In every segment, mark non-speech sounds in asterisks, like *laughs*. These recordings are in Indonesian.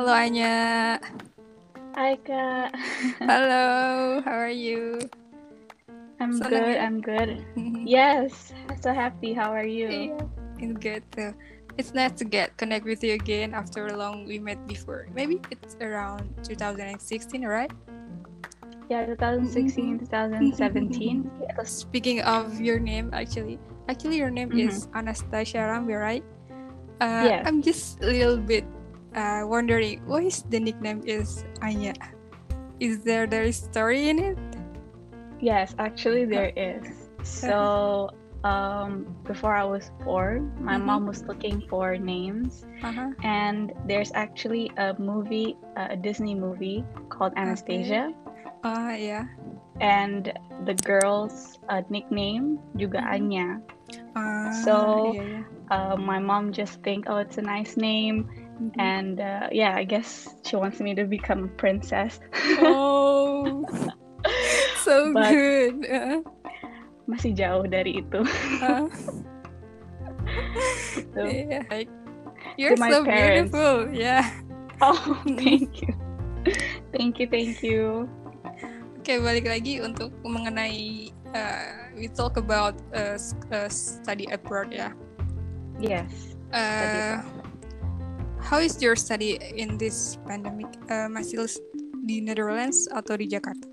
Halo Anya. Hai Kak. *laughs* Halo, how are you? I'm Senang good? I'm good. *laughs* Yes, so happy. How are you? Yeah, it's good too. It's nice to get connect with you again after a long we met before. Maybe it's around 2016, right? Yeah, 2016, 2017. Yes. Speaking of your name, actually, actually your name is Anastasia Rambi, right? Uh, Yes. I'm just a little bit uh, wondering, why is the nickname is Anya? Is there there is story in it? Yes, actually there is. So, um, before I was born, my Mhm. mom was looking for names, Uh-huh. and there's actually a movie, uh, a Disney movie called Anastasia, Ah, yeah. and the girl's uh, nickname juga Mhm. Anya. Ah, So, yeah, yeah. Uh, my mom just think, oh, it's a nice name, Mhm. and uh, yeah, I guess she wants me to become a princess. Oh, *laughs* so But- good. Uh, Masih jauh dari itu. *laughs* uh, Gitu. yeah, like you're so parents. beautiful. Yeah. Oh, thank you, thank you, thank you. Oke, balik lagi untuk mengenai uh, we talk about uh, uh, study abroad ya. Yes. Uh, how is your study in this pandemic? Uh, masih di Netherlands atau di Jakarta?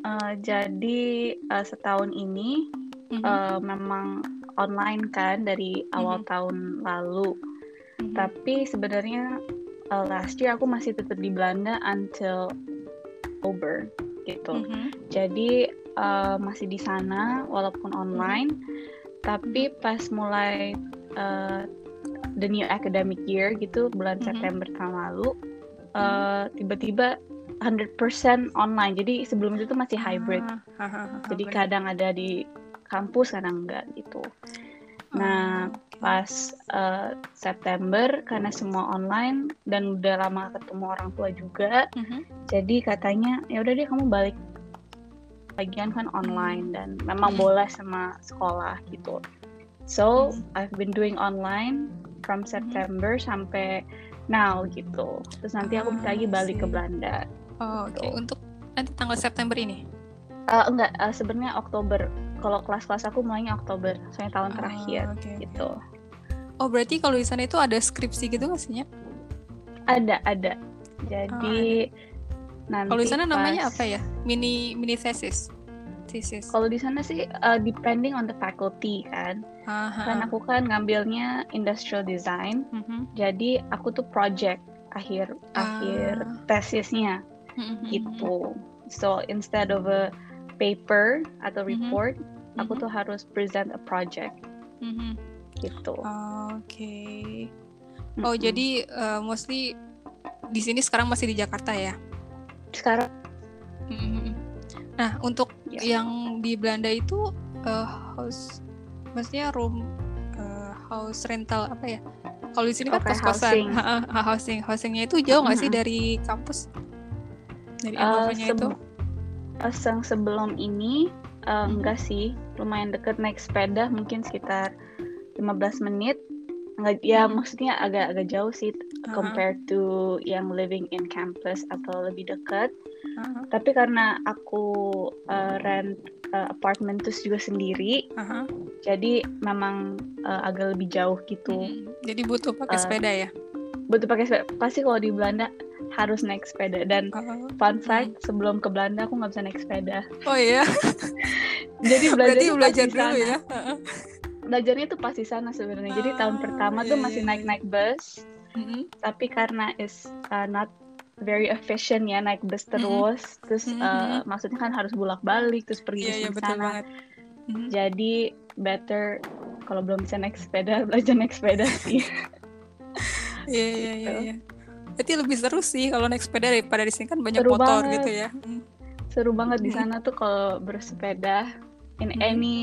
Uh, jadi uh, setahun ini Mhm, uh, memang online kan dari awal Mhm. tahun lalu. mhm. Tapi sebenarnya uh, last year aku masih tetap di Belanda until October gitu. Mhm, Jadi uh, masih di sana walaupun online, tapi pas mulai uh, the new academic year gitu bulan Mhm. September tahun lalu, uh, tiba-tiba 100% online. Jadi sebelum itu tuh masih hybrid. Ah, ha, ha, Jadi benar. kadang ada di kampus, kadang enggak gitu. Nah, Oh, oke. Pas uh, September karena semua online dan udah lama ketemu orang tua juga, Mhm, jadi katanya ya udah deh kamu balik lagian kan online dan memang Hmm. boleh sama sekolah gitu. So Hmm. I've been doing online from September sampai now gitu. Terus nanti aku bisa lagi Ah, balik ke. Belanda. Oh, oke. Gitu. Untuk nanti tanggal September ini. Eh, enggak, eh, sebenarnya Oktober. Kalau kelas-kelas aku mulainya Oktober, soalnya tahun Ah, terakhir oke. gitu. Oh, berarti kalau di sana itu ada skripsi gitu nggak sih? Ada, ada. Jadi nanti Kalau di sana namanya pas- apa ya? Mini mini thesis. Thesis. Kalau di sana sih uh, depending on the faculty kan. Aha. Kan aku kan ngambilnya industrial design. Mhm. Jadi aku tuh project akhir Ah. akhir tesisnya Mhm. gitu. So instead of a paper atau Mhm. report, aku Mhm. tuh harus present a project Mhm. gitu. Oke. Oh, Mm-mm. jadi uh, mostly di sini sekarang masih di Jakarta ya? sekarang Mhm. Nah, untuk. Yang di Belanda itu uh, house maksudnya room uh, house rental apa ya? Kalau di sini kan kayak kos-kosan, housing. Housing, housingnya itu jauh nggak sih dari kampus? Dari uh, FOV-nya itu? seb- pas yang sebelum ini uh, enggak sih, lumayan deket naik sepeda mungkin sekitar 15 menit. Enggak, ya Mhm. maksudnya agak-agak jauh sih Aha, compared to yang living in campus atau lebih dekat. Aha, Tapi karena aku uh, rent uh, apartment terus juga sendiri, aha. jadi memang uh, agak lebih jauh gitu. Mhm. Jadi butuh pakai Uh, sepeda ya? Butuh pakai sepeda. Pasti kalau di Belanda harus naik sepeda. Dan Oh, fun fact, sebelum ke Belanda aku nggak bisa naik sepeda. oh iya, *laughs* Jadi berarti belajar pas di dulu sana. ya? Heeh. Belajarnya tuh pas di sana sebenarnya. Jadi tahun Ah, pertama iya, tuh iya, masih iya. naik-naik bus, Mhm. tapi karena is uh, not very efficient ya naik bus Mhm. terus, terus Mhm, uh, mhm. maksudnya kan harus bolak-balik terus pergi ke sini betul sana. banget. Mhm. Jadi better kalau belum bisa naik sepeda *laughs* belajar naik sepeda sih. Iya, iya, iya, Gitu. iya. Berarti lebih seru sih kalau naik sepeda daripada di sini kan banyak Seru motor banget. gitu ya. Mhm. Seru banget di sana tuh kalau bersepeda in Mhm. any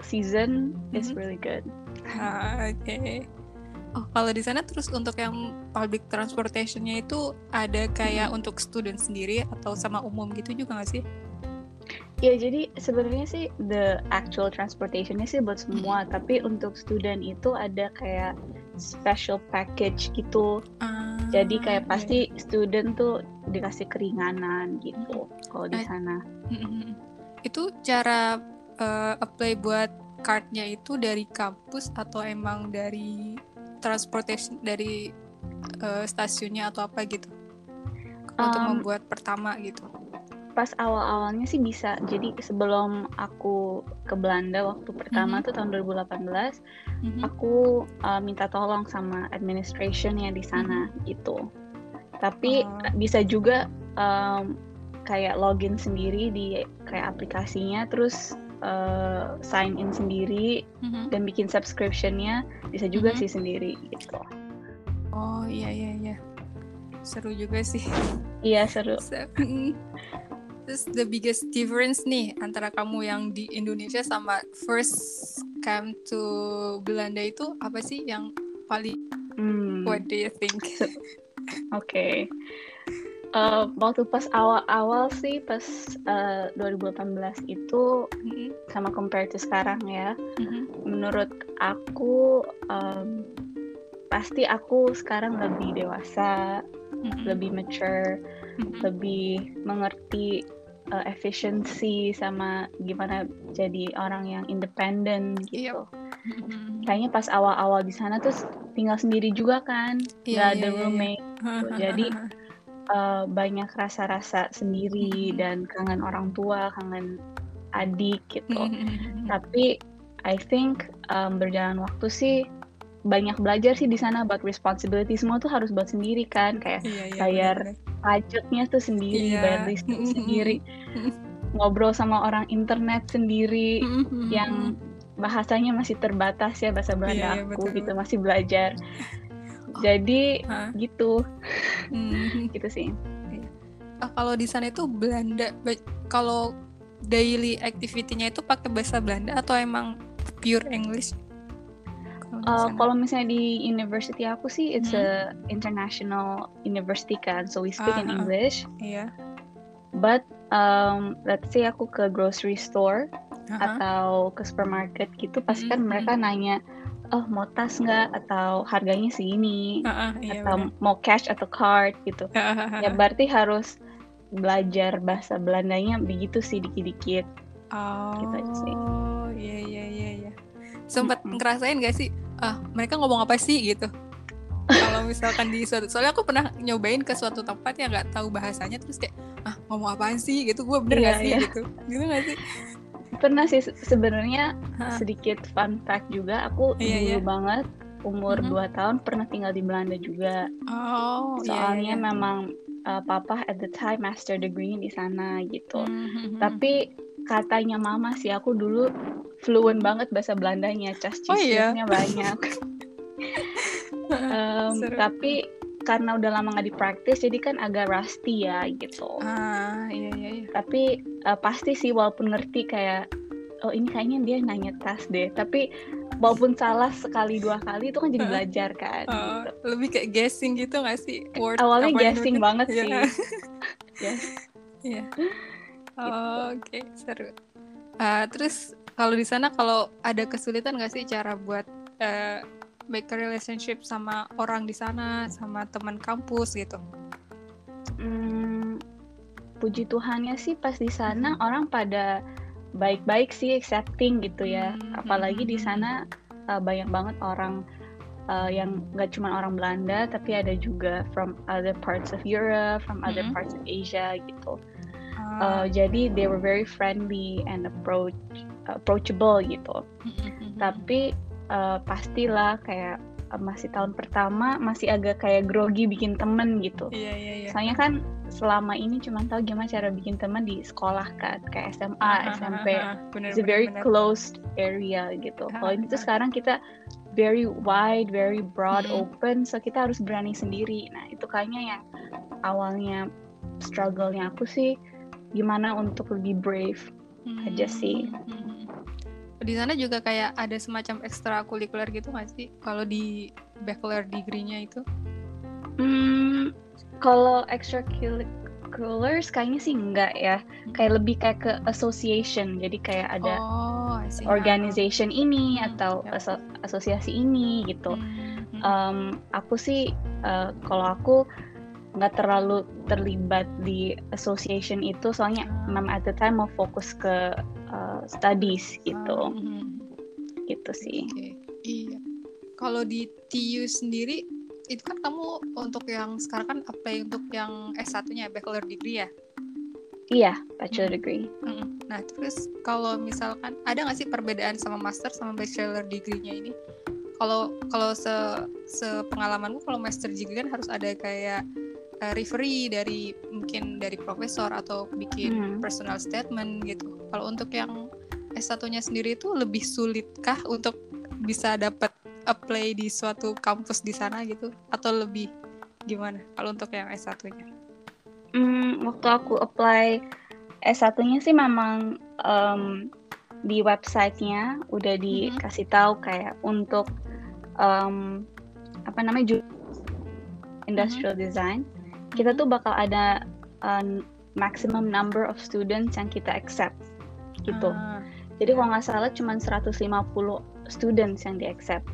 season is Mhm. really good. Ah, Oke. Oh, kalau di sana terus untuk yang public transportation-nya itu ada kayak untuk student sendiri atau sama umum gitu juga nggak sih? Ya jadi sebenarnya sih the actual transportationnya sih buat semua, tapi untuk student itu ada kayak special package gitu. Ah, Jadi kayak iya. pasti student tuh dikasih keringanan gitu kalau di Eh, sana. Mm-mm. Itu cara eh, apply buat cardnya itu dari kampus atau emang dari transportation dari eh, stasiunnya atau apa gitu? Kalau untuk Um, membuat pertama gitu. Pas awal-awalnya sih bisa. Jadi sebelum aku ke Belanda waktu pertama Mhm. tuh tahun 2018, Mhm. aku uh, minta tolong sama administrationnya di sana gitu. Tapi uh, bisa juga um, kayak login sendiri di kayak aplikasinya, terus uh, sign in sendiri Mhm. dan bikin subscriptionnya bisa juga Mhm. sih sendiri gitu. Oh iya iya iya. Seru juga sih. Iya seru. *laughs* So, mm. Terus the biggest difference nih antara kamu yang di Indonesia sama first come to Belanda itu apa sih yang paling Hmm. what do you think? *laughs* Oke. Eh, waktu pas awal-awal sih pas eh, 2018 itu Mhm, sama compare to sekarang ya. mhm, Menurut aku em, pasti aku sekarang lebih dewasa, mhm, lebih mature, mhm. lebih mengerti eh, efisiensi sama gimana jadi orang yang independen gitu. Mhm. Kayaknya pas awal-awal di sana tuh tinggal sendiri juga kan, Iya, nggak ada iya, iya, iya. roommate. *laughs* Jadi, eh, banyak rasa-rasa sendiri Mhm. dan kangen orang tua, kangen adik gitu. Mhm. Tapi I think um, berjalan waktu sih banyak belajar sih di sana about responsibility semua tuh harus buat sendiri kan kayak Iya, iya, bayar pajaknya tuh sendiri, Iya. bayar listrik Mhm. sendiri, ngobrol sama orang internet sendiri yang bahasanya masih terbatas ya bahasa Belanda Iya, iya, aku betul, gitu masih belajar. Jadi Hah? gitu Mhm. *laughs* gitu sih. Ah, kalau di sana itu Belanda, kalau daily activity-nya itu pakai bahasa Belanda atau emang pure English? Uh, kalau misalnya di university aku sih it's Mhm. a international university kan, so we speak in Ah. English. Iya. But um, let's say aku ke grocery store Aha. atau ke supermarket gitu, pasti kan Mhm, mereka nanya, oh mau tas nggak atau harganya segini ah, iya atau benar. mau cash atau card gitu. Ah, Ya berarti harus belajar bahasa Belandanya begitu sih dikit-dikit. gitu aja sih. Oh, iya iya iya iya. Sempat Mm-mm. ngerasain gak sih? Ah, mereka ngomong apa sih gitu? Kalau misalkan di suatu, soalnya aku pernah nyobain ke suatu tempat yang nggak tahu bahasanya, terus kayak ah ngomong apaan sih gitu? Gue bener Iya, gak sih iya. gitu? Gitu gak sih? Pernah sih se- sebenarnya sedikit fun fact juga, aku Iya, dulu iya. banget umur Mhm. 2 tahun pernah tinggal di Belanda juga. Oh, iya, iya, Soalnya iya. memang uh, papa at the time master degree di sana gitu. Mhm. Tapi katanya mama sih aku dulu fluent banget bahasa Belandanya, cas Oh, iya? banyak. *laughs* Seru. tapi karena udah lama nggak dipraktis jadi kan agak rusty ya gitu. Ah, iya iya iya. Tapi uh, pasti sih walaupun ngerti kayak oh ini kayaknya dia nanya tas deh. Tapi walaupun salah sekali dua kali itu kan jadi belajar kan. Oh, gitu. lebih kayak guessing gitu gak sih? Word Awalnya yang guessing banget Iya. sih. Yes. *laughs* *laughs* Gitu. Oh, Oke, seru. Ah, terus kalau di sana kalau ada kesulitan nggak sih cara buat eh, make a relationship sama orang di sana, sama teman kampus gitu? Hmm, puji Tuhannya sih pas di sana orang pada baik-baik sih accepting gitu ya. Hmm, Apalagi hmm, di hmm, sana uh, banyak banget orang uh, yang gak cuma orang Belanda tapi ada juga from other parts of Europe, from other Mhm. parts of Asia gitu. Ah, Uh, jadi they were very friendly and approach approachable gitu. mm, mm, mm, Tapi uh, pastilah kayak uh, masih tahun pertama masih agak kayak grogi bikin temen gitu. Iya iya iya. Soalnya kan selama ini cuma tahu gimana cara bikin teman di sekolah kan, kayak SMA, Ah, ah, SMP. ah, ah, bener, It's a very bener. closed area gitu. Kalau ini tuh sekarang kita very wide, very broad, Mm. open, so kita harus berani sendiri. Nah itu kayaknya yang awalnya struggle-nya aku sih gimana untuk lebih brave. aja sih. Hmm, hmm, hmm. Di sana juga kayak ada semacam ekstrakurikuler gitu nggak sih? Kalau di bachelor degree-nya itu? Hmm, kalau extracurriculars kayaknya sih enggak ya. Kayak lebih kayak ke association. Jadi kayak ada Oh, oh, organization ini Hmm, atau ya. aso- asosiasi ini gitu. Hmm, hmm. Em, aku sih eh, kalau aku nggak terlalu terlibat di association itu soalnya Ah. memang at the time mau fokus ke eh, studies gitu hmm. gitu sih. Oke, Iya. Kalau di TU sendiri itu kan kamu untuk yang sekarang kan apply untuk yang S1-nya bachelor degree ya. Iya, bachelor Hmm. degree. Mm-mm. Nah, terus kalau misalkan ada nggak sih perbedaan sama master sama bachelor degree-nya ini? Kalau kalau se sepengalamanku kalau master degree kan harus ada kayak uh, referee dari mungkin dari profesor atau bikin Hmm. personal statement gitu. Kalau untuk yang S1-nya sendiri itu lebih sulitkah untuk bisa dapat apply di suatu kampus di sana gitu? Atau lebih gimana kalau untuk yang S1-nya? Hmm, waktu aku apply S1-nya sih memang em, di websitenya udah dikasih tahu kayak untuk em, apa namanya industrial design. Kita tuh bakal ada um, maximum number of students yang kita accept gitu. Ah, Jadi kalau nggak salah cuma 150 students yang di accept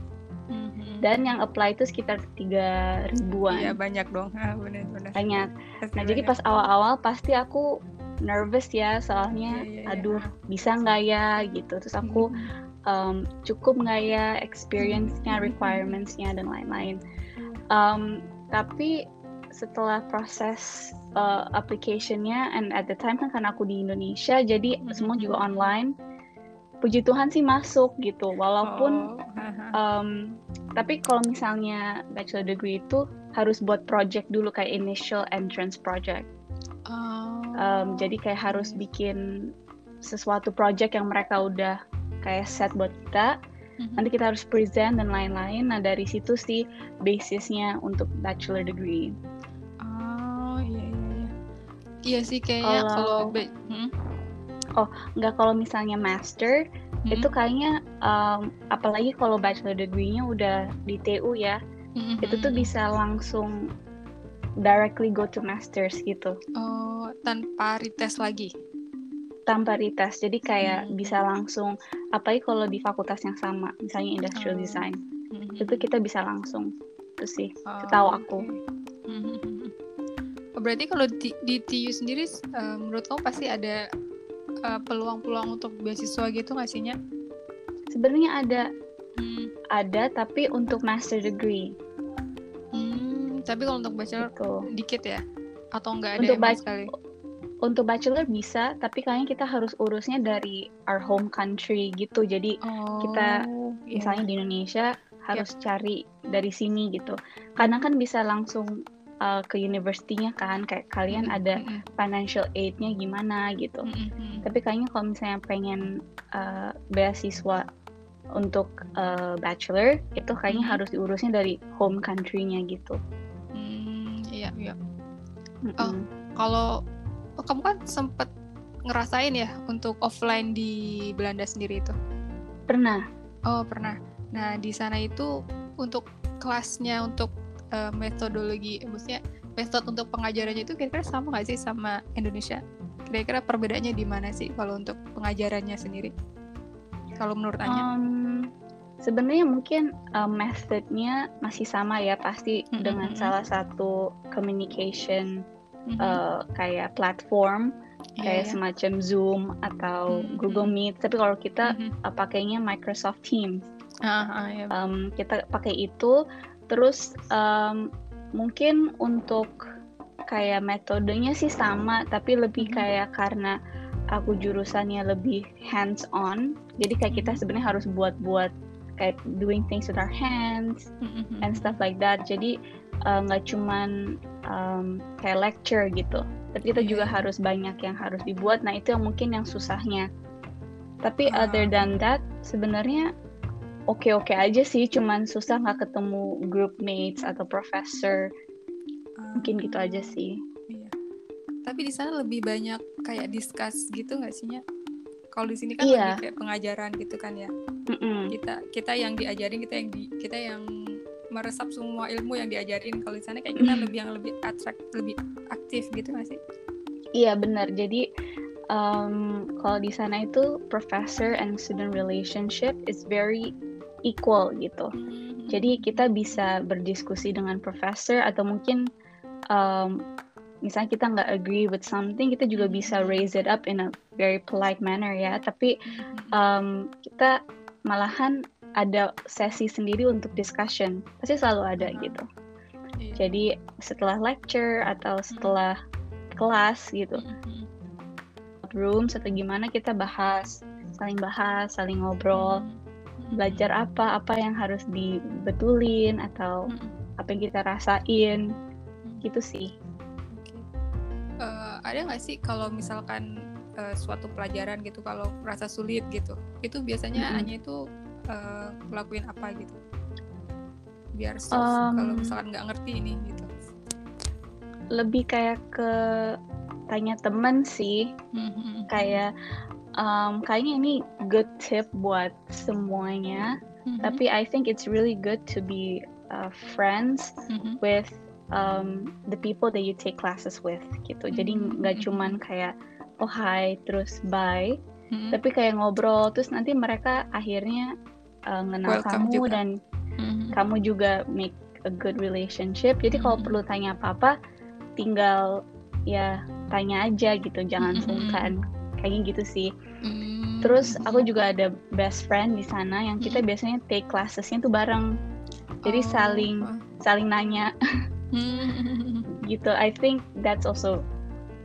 mhm. dan yang apply itu sekitar tiga ribuan Iya banyak dong, ah, benar-benar. banyak. Pasti Nah jadi banyak. pas awal-awal pasti aku nervous ya soalnya iya, iya. aduh bisa nggak ya gitu terus aku Mhm. um, cukup nggak ya experience-nya, Hmm. requirements-nya dan lain-lain. Um, tapi setelah proses uh, application-nya and at the time kan karena aku di Indonesia jadi Hmm. semua juga online. Puji Tuhan sih masuk gitu Oh, walaupun haha. um, tapi kalau misalnya bachelor degree itu harus buat project dulu kayak initial entrance project. Oh, Um, jadi kayak harus bikin sesuatu project yang mereka udah kayak set buat kita Mhm. nanti kita harus present dan lain-lain. Nah dari situ sih basisnya untuk bachelor degree. Iya sih kayaknya kalau Kalau- hmm? Nggak kalau misalnya master Hmm? itu kayaknya um, apalagi kalau bachelor degree-nya udah di TU ya, Mhm. itu tuh bisa langsung directly go to masters gitu Oh, tanpa retest lagi. tanpa retest. Jadi kayak Hmm. bisa langsung apalagi kalau di fakultas yang sama, misalnya industrial Oh. design, Mhm. itu kita bisa langsung. Itu sih. Oh, setahu aku. Berarti kalau di, di TU sendiri, eh, menurut kamu pasti ada eh, peluang-peluang untuk beasiswa gitu nggak sih, Nya? Sebenarnya ada Hmm. ada tapi untuk master degree Hmm, tapi kalau untuk bachelor gitu. dikit ya? Atau nggak ada Untuk bac- sekali? Untuk bachelor bisa, tapi kayaknya kita harus urusnya dari our home country gitu. Jadi Oh, kita misalnya di Indonesia harus cari dari sini gitu. Karena kan bisa langsung uh, ke university-nya kan, kayak kalian ada financial aid-nya gimana gitu. Tapi kayaknya kalau misalnya pengen uh, beasiswa untuk uh, bachelor, itu kayaknya harus diurusnya dari home country-nya gitu. Hmm, iya iya. Oh. Kalau oh, kamu kan sempet ngerasain ya untuk offline di Belanda sendiri itu? Pernah. Oh pernah. Nah di sana itu untuk kelasnya untuk eh, metodologi, eh, maksudnya metode untuk pengajarannya itu kira-kira sama nggak sih sama Indonesia? Kira-kira perbedaannya di mana sih kalau untuk pengajarannya sendiri? Kalau menurut Anya? Um, sebenarnya mungkin uh, methodnya masih sama ya pasti Mm-mm, dengan salah satu communication Mhm. uh, kayak platform Iya, kayak iya. semacam Zoom atau Mm-mm. Google Meet tapi kalau kita Mhm. uh, pakainya Microsoft Teams Ah, ah, iya. Um, kita pakai itu terus um, mungkin untuk kayak metodenya sih sama tapi lebih Mhm. kayak karena aku jurusannya lebih hands on jadi kayak kita Mhm. sebenarnya harus buat-buat kayak doing things with our hands Mhm. and stuff like that jadi uh, nggak cuman um, kayak lecture gitu tapi kita juga iya. harus banyak yang harus dibuat nah itu yang mungkin yang susahnya tapi Ah. other than that sebenarnya oke-oke aja sih cuman susah nggak ketemu group mates atau professor mungkin gitu aja sih Iya. Tapi di sana lebih banyak kayak discuss gitu nggak sih Nya? Kalau di sini kan Iya. lebih kayak pengajaran gitu kan ya. Mm-mm. Kita kita yang diajarin, kita yang di kita yang meresap semua ilmu yang diajarin. Kalau di sana kayak kita Mm. lebih yang lebih attract, lebih aktif gitu nggak sih? Iya benar. Jadi um, kalau di sana itu professor and student relationship is very equal gitu. Jadi kita bisa berdiskusi dengan professor atau mungkin um, misalnya kita nggak agree with something, kita juga bisa raise it up in a very polite manner ya. Tapi um, kita malahan ada sesi sendiri untuk discussion, pasti selalu ada gitu. Iya. Jadi setelah lecture atau setelah kelas gitu, Hmm. rooms atau gimana kita bahas, saling bahas, saling ngobrol. Belajar apa, apa yang harus dibetulin atau Hmm. apa yang kita rasain, Hmm. gitu sih. Eh, ada nggak sih kalau misalkan eh, suatu pelajaran gitu kalau merasa sulit gitu, itu biasanya Mm-mm. hanya itu eh, ngelakuin apa gitu? Biar solve Um, kalau misalkan nggak ngerti ini gitu. Lebih kayak ke tanya temen sih, Mhm. kayak um, kayaknya ini good tip buat semuanya. Mhm. Tapi I think it's really good to be uh, friends Mhm. with um, the people that you take classes with gitu. Jadi Hmm. nggak cuman kayak oh hi terus bye, Mhm. tapi kayak ngobrol terus nanti mereka akhirnya uh, ngenal Welcome kamu juga. dan Mhm. kamu juga make a good relationship. Jadi kalau Mhm. perlu tanya apa-apa, tinggal ya tanya aja gitu, jangan Mhm. sungkan. Kayaknya gitu sih. Hmm. Terus aku juga ada best friend di sana yang kita Mhm. biasanya take classes-nya tuh bareng. Jadi Oh, saling saling nanya Hmm. *laughs* gitu. I think that's also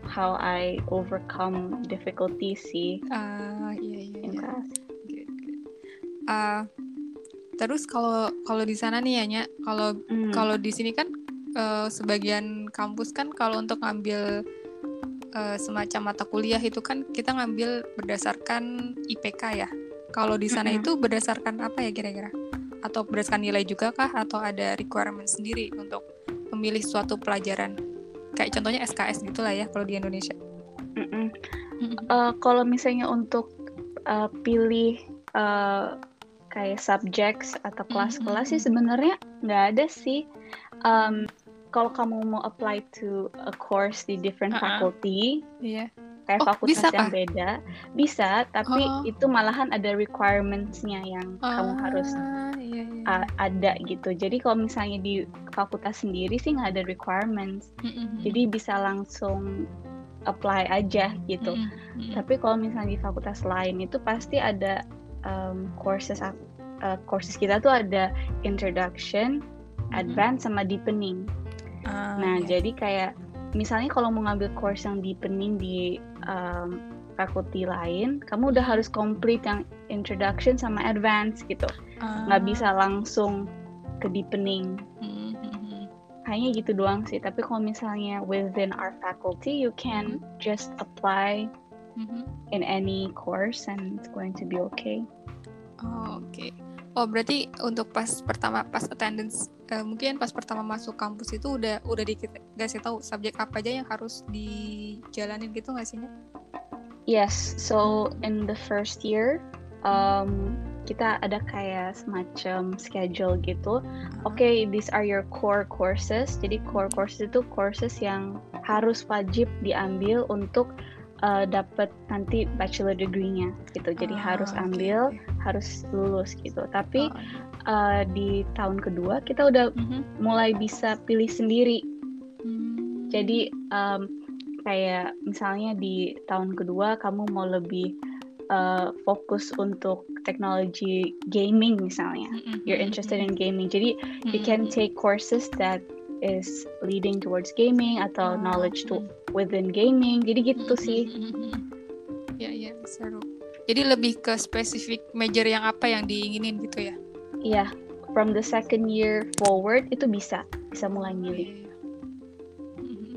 how I overcome difficulties sih Ah, iya iya. in iya. class. Ah, terus kalau kalau di sana nih ya Nya, kalau Hmm. kalau di sini kan eh, sebagian kampus kan kalau untuk ngambil eh, semacam mata kuliah itu kan kita ngambil berdasarkan IPK ya. Kalau di sana Mm-mm. itu berdasarkan apa ya kira-kira? Atau berdasarkan nilai juga kah? Atau ada requirement sendiri untuk memilih suatu pelajaran? Kayak contohnya SKS gitulah ya kalau di Indonesia. Mm-mm. Mm-mm. Eh, kalau misalnya untuk eh, pilih eh, kayak subjects atau kelas-kelas sih Mhm. sebenarnya nggak ada sih. Um, kalau kamu mau apply to a course di different Uh-uh. faculty, Iya. kayak Oh, fakultas bisa yang kah? beda, bisa. Tapi Oh. itu malahan ada requirements-nya yang kamu harus Ah, iya, iya. uh, ada gitu. Jadi kalau misalnya di fakultas sendiri sih nggak ada requirements, Mm-mm. jadi bisa langsung apply aja gitu. Mm-mm. Mm-mm. Tapi kalau misalnya di fakultas lain itu pasti ada um, courses uh, courses kita tuh ada introduction, advance sama deepening. Ah, Nah, iya. jadi kayak misalnya kalau mau ngambil course yang deepening di um, fakulti lain, kamu udah harus complete yang introduction sama advance gitu. Nggak Ah, bisa langsung ke deepening. mm, mm, mm. Kayaknya gitu doang sih. Tapi kalau misalnya within our faculty, you can just apply Mhm. in any course and it's going to be okay. Oh, oke. Oh, berarti untuk pas pertama pas attendance eh, mungkin pas pertama masuk kampus itu udah udah dikasih tahu subjek apa aja yang harus dijalanin gitu nggak sih? Yes, so in the first year, um, kita ada kayak semacam schedule gitu. Oke, these are your core courses. Jadi core courses itu courses yang harus wajib diambil untuk uh, dapat nanti bachelor degree-nya gitu. Jadi ah, harus ambil, harus lulus gitu. Tapi Oh, uh, di tahun kedua kita udah mhm. mulai bisa pilih sendiri. Hmm. Jadi um, kayak misalnya di tahun kedua kamu mau lebih uh, fokus untuk teknologi gaming misalnya. Mm-mm, You're mm-mm, interested in gaming. Jadi you can mm-mm. take courses that is leading towards gaming atau Ah, knowledge to within gaming. Jadi gitu sih. Ya, ya, seru. Jadi lebih ke spesifik major yang apa yang diinginin gitu ya? Iya, from the second year forward itu bisa bisa mulai milih. Iya, iya. Mhm.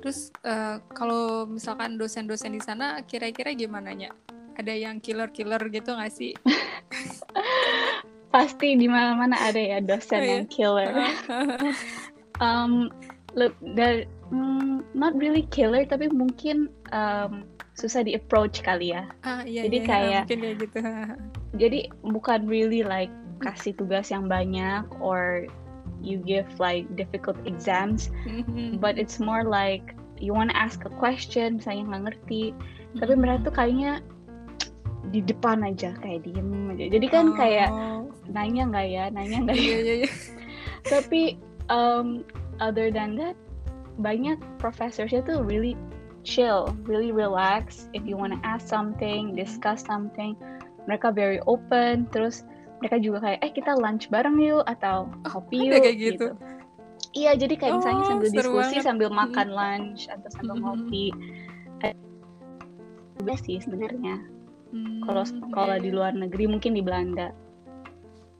Terus eh, kalau misalkan dosen-dosen di sana kira-kira gimana nya? Ada yang killer-killer gitu nggak sih? *laughs* Pasti di mana-mana ada ya dosen Oh, iya. yang killer. *laughs* um, le- da- mm, not really killer tapi mungkin um, susah di approach kali ya. ah iya Jadi iya, kayak- mungkin kayak gitu. *laughs* Jadi bukan really like kasih tugas yang banyak or you give like difficult exams, but it's more like you want to ask a question misalnya nggak ngerti, tapi mereka tuh kayaknya di depan aja kayak diem aja jadi kan Oh. kayak nanya nggak ya nanya nggak ya Iya iya iya. tapi um, other than that banyak professorsnya tuh really chill really relax. If you wanna ask something discuss something mereka very open. Terus mereka juga kayak eh kita lunch bareng yuk atau kopi ada yuk kayak gitu? iya jadi kayak misalnya Oh, sambil seru diskusi banget. sambil makan lunch atau sambil ngopi. Eh, juga sih sebenarnya. Hmm, kalau iya, sekolah iya. di luar negeri mungkin di Belanda.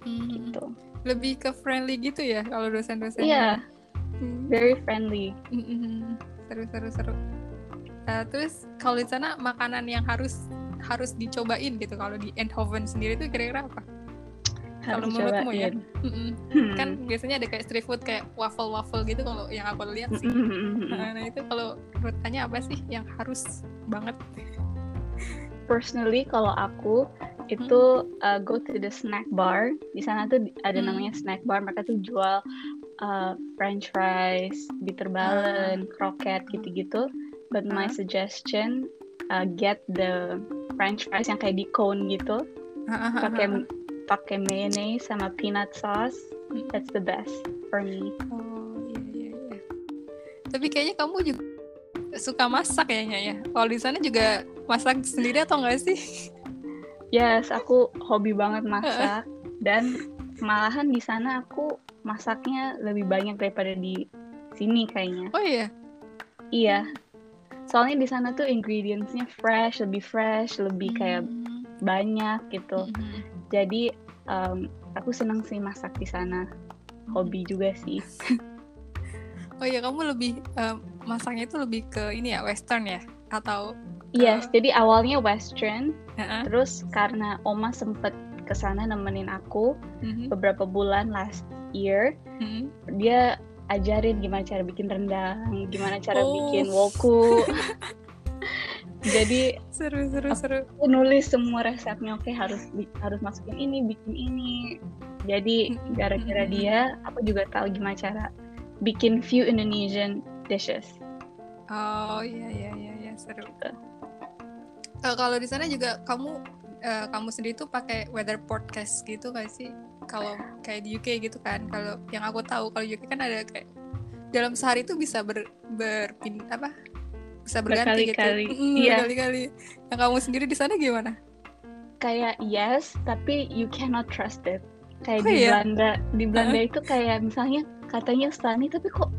Hmm, gitu Lebih ke friendly gitu ya kalau dosen-dosennya. iya Hmm. very friendly Mm-mm. Seru seru seru. Eh, terus kalau di sana makanan yang harus harus dicobain gitu kalau di Eindhoven sendiri itu kira-kira apa? Kalau menurutmu ya? Hmm. Kan biasanya ada kayak street food kayak waffle waffle gitu kalau yang aku lihat sih. Nah itu kalau menurut Tanya apa sih yang harus banget? personally kalau aku itu uh, go to the snack bar di sana tuh ada Hmm. namanya snack bar mereka tuh jual uh, French fries, bitter ballen, kroket gitu-gitu. But my Ah. suggestion uh, get the French fries yang kayak di cone gitu, pakai pakai mayonnaise sama peanut sauce. Hmm. That's the best for me. Oh iya iya iya. Tapi kayaknya kamu juga suka masak kayaknya ya. Kalau di sana juga masak sendiri atau enggak sih? *laughs* Yes, aku hobi banget *laughs* masak dan malahan di sana aku masaknya lebih banyak daripada di sini kayaknya. Oh iya. Iya. Soalnya di sana tuh ingredientsnya fresh, lebih fresh, lebih kayak Hmm. banyak gitu. Mhm. Jadi um, aku seneng sih masak di sana. Hobi juga sih. *laughs* Oh iya, kamu lebih eh, masaknya itu lebih ke ini ya, western ya? Atau Yes, jadi awalnya western, Heeh. terus karena oma sempet ke sana nemenin aku Mhm. beberapa bulan last year, Mhm. dia ajarin gimana cara bikin rendang, gimana cara Oh. bikin woku. *laughs* Jadi seru seru seru. aku nulis semua resepnya, oke harus harus masukin ini, bikin ini. Jadi Mm-mm. gara-gara Mm-mm. dia, aku juga tahu gimana cara bikin few Indonesian dishes. Oh iya iya iya iya seru. Gitu. Eh, kalau di sana juga kamu eh, kamu sendiri tuh pakai weather podcast gitu gak sih? Kalau kayak di UK gitu kan. Kalau yang aku tahu kalau UK kan ada kayak dalam sehari itu bisa ber berpin apa? Bisa berganti Berkali-kali. gitu. Mm, Iya. Berkali-kali. Yang kamu sendiri di sana gimana? Kayak yes, tapi you cannot trust it. Kayak Oh, di iya? Belanda, di Belanda itu kayak misalnya katanya sunny tapi kok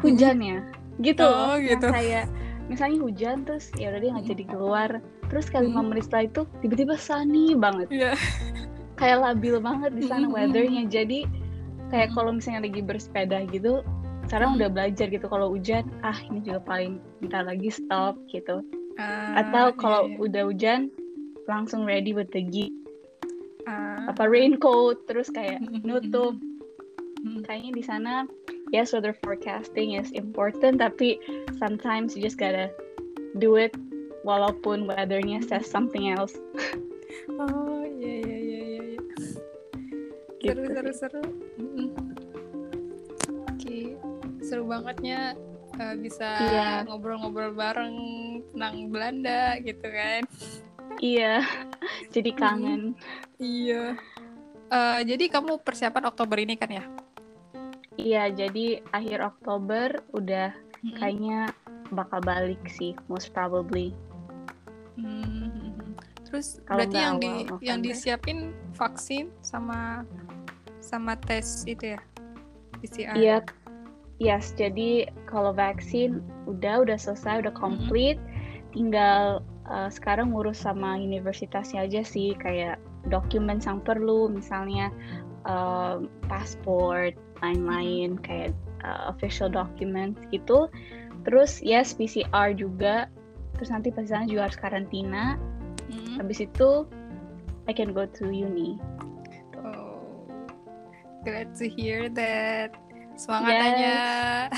hujan ya? Gitu. Oh, Yang gitu. kayak misalnya hujan terus ya udah dia nggak jadi keluar. Terus kayak lima menit setelah itu tiba-tiba sunny banget. Iya. *laughs* Kayak labil banget di sana weathernya. Jadi kayak kalau misalnya lagi bersepeda gitu, sekarang Mm. udah belajar gitu kalau hujan, ah ini juga paling bentar lagi stop gitu. Ah, Atau iya, kalau iya. udah hujan langsung ready the gear Ah. apa raincoat terus kayak nutup kayaknya di sana yes weather forecasting is important tapi sometimes you just gotta do it walaupun weathernya says something else *laughs* Oh iya iya iya iya. Gitu seru seru seru. Mm-mm. Oke, seru bangetnya eh, bisa Iya. ngobrol-ngobrol bareng tentang Belanda gitu kan. iya *laughs* jadi kangen Iya. Eh, jadi kamu persiapan Oktober ini kan ya? Iya jadi akhir Oktober udah Mm-mm. kayaknya bakal balik sih most probably Hmm. Terus Kalau berarti yang di awal yang November. disiapin vaksin sama sama tes itu ya PCR. Iya, yes. Jadi kalau vaksin udah udah selesai, udah complete, tinggal uh, sekarang ngurus sama universitasnya aja sih, kayak dokumen yang perlu, misalnya um, pasport, lain-lain, kayak uh, official documents gitu. Terus yes PCR juga. Terus nanti pas sana juga harus karantina. Mm. Habis itu I can go to uni. Oh, glad to hear that. Semangat Yes.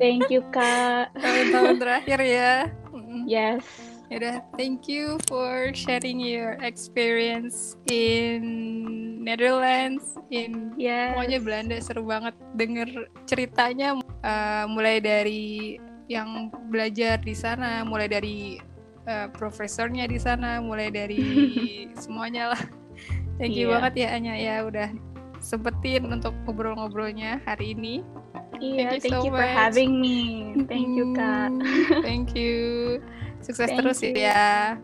Thank you kak. *laughs* Tahun-tahun terakhir ya. Mm-mm. Yes. Yaudah, thank you for sharing your experience in Netherlands, in Yes. pokoknya Belanda seru banget denger ceritanya uh, mulai dari yang belajar di sana, mulai dari uh, profesornya di sana, mulai dari *laughs* semuanya lah. Thank you Iya. banget ya Anya ya udah sempetin untuk ngobrol-ngobrolnya hari ini. Iya, Thank you thank so you for much. having me. Thank you, Kak. *laughs* Thank you. Sukses Thank terus you. ya.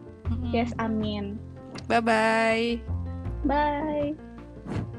Yes, amin. Bye bye. Bye. Thank *laughs* you.